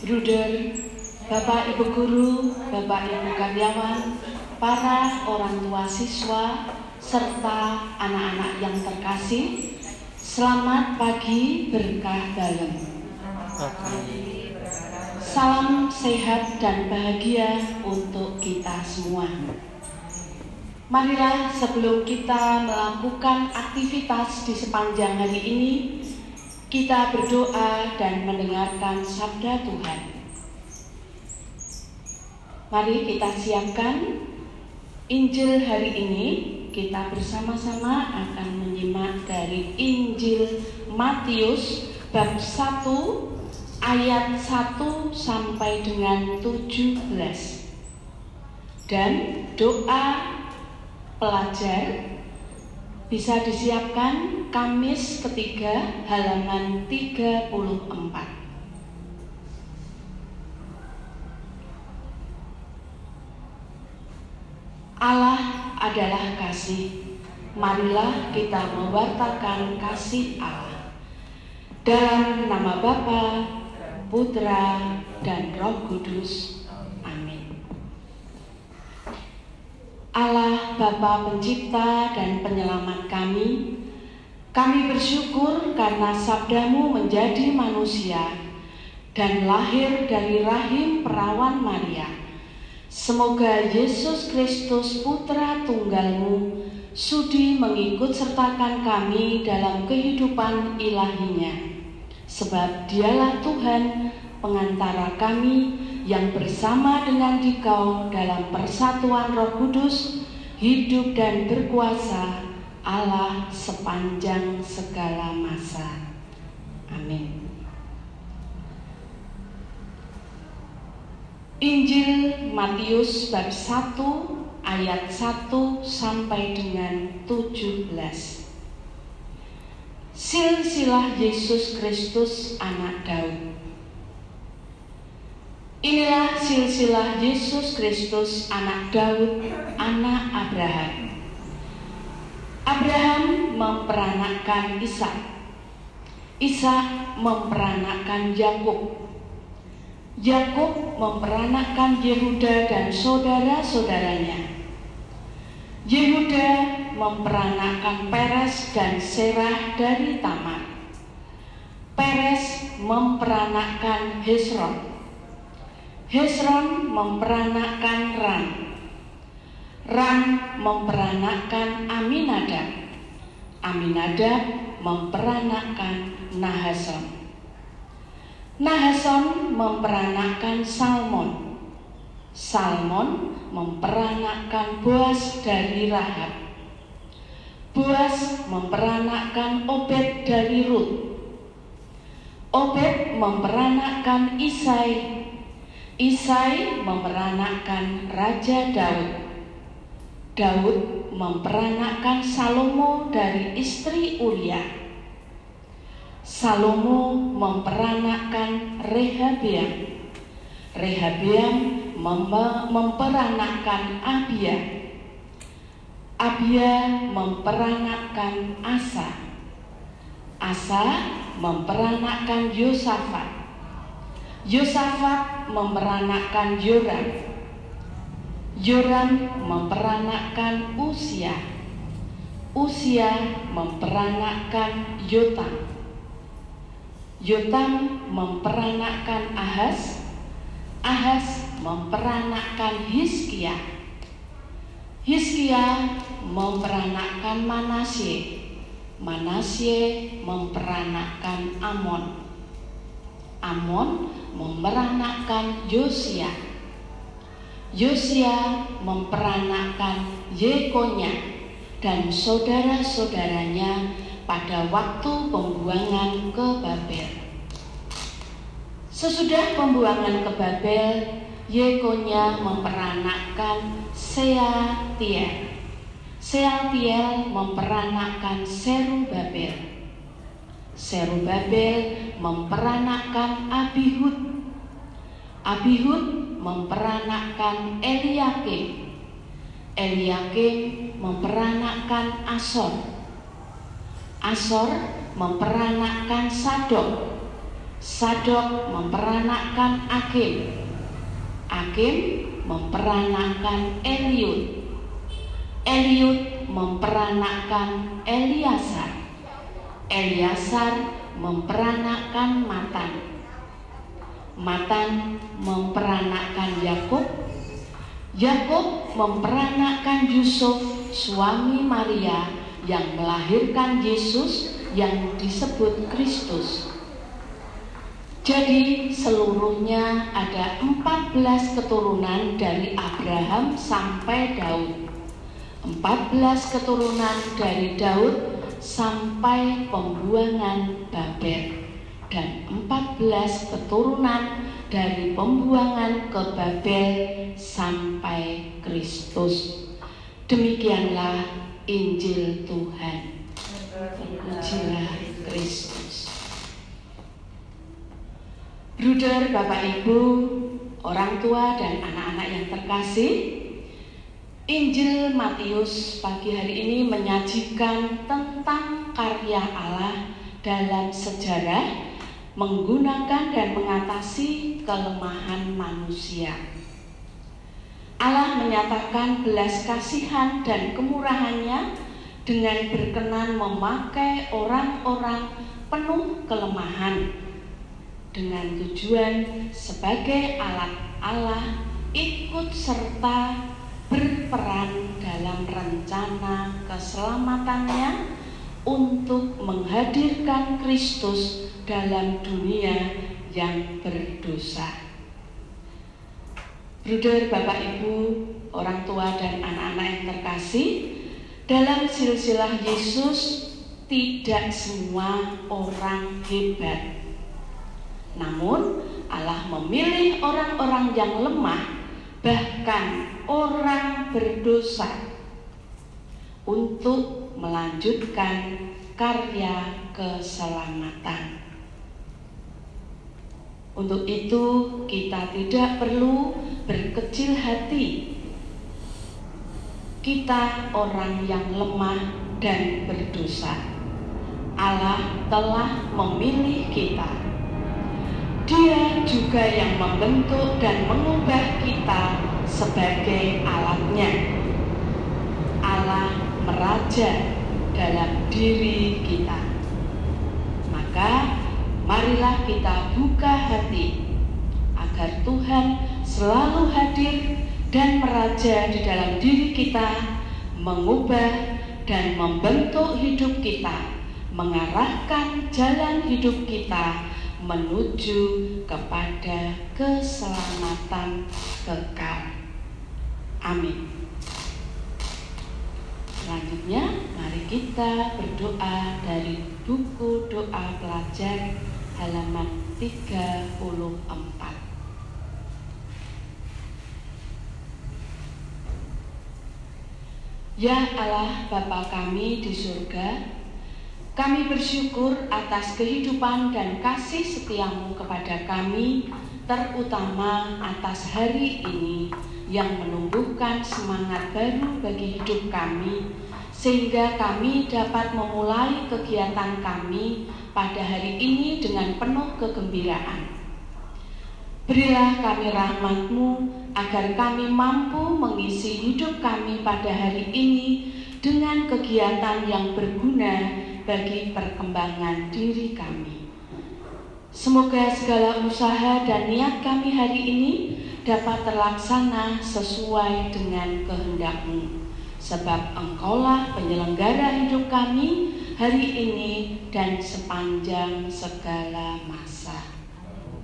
Bruder, Bapak Ibu Guru, Bapak Ibu karyawan, para orang tua siswa, serta anak-anak yang terkasih, selamat pagi berkah dalam. Salam sehat dan bahagia untuk kita semua. Marilah sebelum kita melakukan aktivitas di sepanjang hari ini, kita berdoa dan mendengarkan sabda Tuhan. Mari kita siapkan Injil hari ini. Kita bersama-sama akan menyimak dari Injil Matius bab 1 ayat 1 sampai dengan 17. Dan doa pelajar bisa disiapkan Kamis ketiga halaman 34. Allah adalah kasih. Marilah kita mewartakan kasih Allah. Dalam nama Bapa, Putra, dan Roh Kudus. Allah Bapa pencipta dan penyelamat kami, kami bersyukur karena sabdamu menjadi manusia dan lahir dari rahim perawan Maria. Semoga Yesus Kristus putra tunggalmu sudi mengikut sertakan kami dalam kehidupan ilahinya. Sebab dialah Tuhan pengantara kami yang bersama dengan dikau dalam persatuan roh kudus, hidup dan berkuasa Allah sepanjang segala masa. Amin. Injil Matius bab 1 ayat 1 sampai dengan 17. Silsilah Yesus Kristus anak Daud. Inilah silsilah Yesus Kristus anak Daud, anak Abraham. Abraham memperanakkan Ishak. Ishak memperanakkan Yakub. Yakub memperanakkan Yehuda dan saudara-saudaranya. Yehuda memperanakkan Peres dan Serah dari Tamar. Peres memperanakkan Hezron. Hesron memperanakkan Ran. Ran memperanakkan Aminadab. Aminadab memperanakkan Nahason. Nahason memperanakkan Salmon. Salmon memperanakkan Boas dari Rahab. Boas memperanakkan Obed dari Rut. Obed memperanakkan Isai Isai memperanakkan Raja Daud. Daud memperanakkan Salomo dari istri Uria. Salomo memperanakkan Rehabiam. Rehabiam mem memperanakkan Abia. Abia memperanakkan Asa. Asa memperanakkan Yosafat. Yosafat memperanakkan Yoram. Yoram memperanakkan Usia. Usia memperanakkan Yotam. Yotam memperanakkan Ahas. Ahas memperanakkan Hiskia. Hiskia memperanakkan Manasye. Manasye memperanakkan Amon. Amon memperanakkan Yosia. Yosia memperanakkan Yekonya dan saudara-saudaranya pada waktu pembuangan ke Babel. Sesudah pembuangan ke Babel, Yekonya memperanakkan Sealtiel. Sealtiel memperanakkan Serubabel. Serubabel memperanakkan Abihud. Abihud memperanakkan Eliakim. Eliakim memperanakkan Asor. Asor memperanakkan Sadok. Sadok memperanakkan Akim. Akim memperanakkan Eliud. Eliud memperanakkan Eliasar. Eliasar memperanakkan Matan. Matan memperanakkan Yakub. Yakub memperanakkan Yusuf, suami Maria yang melahirkan Yesus yang disebut Kristus. Jadi seluruhnya ada 14 keturunan dari Abraham sampai Daud. 14 keturunan dari Daud sampai pembuangan Babel dan 14 keturunan dari pembuangan ke Babel sampai Kristus. Demikianlah Injil Tuhan. Terpujilah Kristus. Bruder, Bapak Ibu, orang tua dan anak-anak yang terkasih, Injil Matius pagi hari ini menyajikan tentang karya Allah dalam sejarah menggunakan dan mengatasi kelemahan manusia. Allah menyatakan belas kasihan dan kemurahannya dengan berkenan memakai orang-orang penuh kelemahan dengan tujuan sebagai alat Allah ikut serta berperan dalam rencana keselamatannya untuk menghadirkan Kristus dalam dunia yang berdosa. Bruder, Bapak, Ibu, orang tua dan anak-anak yang terkasih, dalam silsilah Yesus tidak semua orang hebat namun Allah memilih orang-orang yang lemah, bahkan orang berdosa untuk melanjutkan karya keselamatan. Untuk itu, kita tidak perlu berkecil hati. Kita orang yang lemah dan berdosa. Allah telah memilih kita dia juga yang membentuk dan mengubah kita sebagai alatnya. Allah meraja dalam diri kita. Maka marilah kita buka hati agar Tuhan selalu hadir dan meraja di dalam diri kita, mengubah dan membentuk hidup kita, mengarahkan jalan hidup kita menuju kepada keselamatan kekal. Amin. Selanjutnya, mari kita berdoa dari buku doa pelajar halaman 34. Ya Allah Bapa kami di surga, kami bersyukur atas kehidupan dan kasih setiamu kepada kami, terutama atas hari ini yang menumbuhkan semangat baru bagi hidup kami, sehingga kami dapat memulai kegiatan kami pada hari ini dengan penuh kegembiraan. Berilah kami rahmatmu agar kami mampu mengisi hidup kami pada hari ini dengan kegiatan yang berguna bagi perkembangan diri kami. Semoga segala usaha dan niat kami hari ini dapat terlaksana sesuai dengan kehendakmu. Sebab engkaulah penyelenggara hidup kami hari ini dan sepanjang segala masa.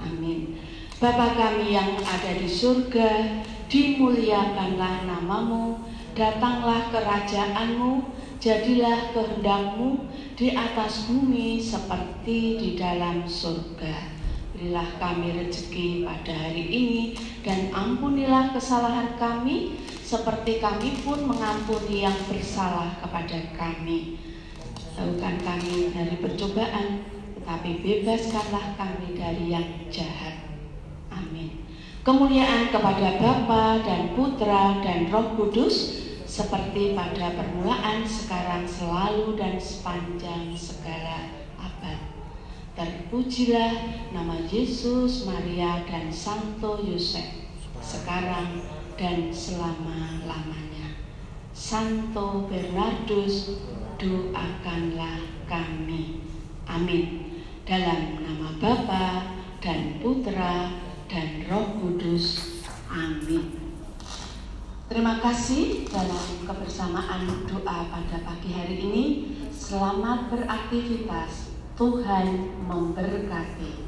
Amin. Bapa kami yang ada di surga, dimuliakanlah namamu, datanglah kerajaanmu, jadilah kehendakmu di atas bumi seperti di dalam surga. Berilah kami rezeki pada hari ini dan ampunilah kesalahan kami seperti kami pun mengampuni yang bersalah kepada kami. Jauhkan kami dari percobaan, tetapi bebaskanlah kami dari yang jahat. Amin. Kemuliaan kepada Bapa dan Putra dan Roh Kudus seperti pada permulaan, sekarang, selalu, dan sepanjang segala abad. Terpujilah nama Yesus, Maria, dan Santo Yosef sekarang dan selama-lamanya. Santo Bernardus, doakanlah kami. Amin. Dalam nama Bapa dan Putra dan Roh Kudus. Amin. Terima kasih dalam kebersamaan doa pada pagi hari ini. Selamat beraktivitas. Tuhan memberkati.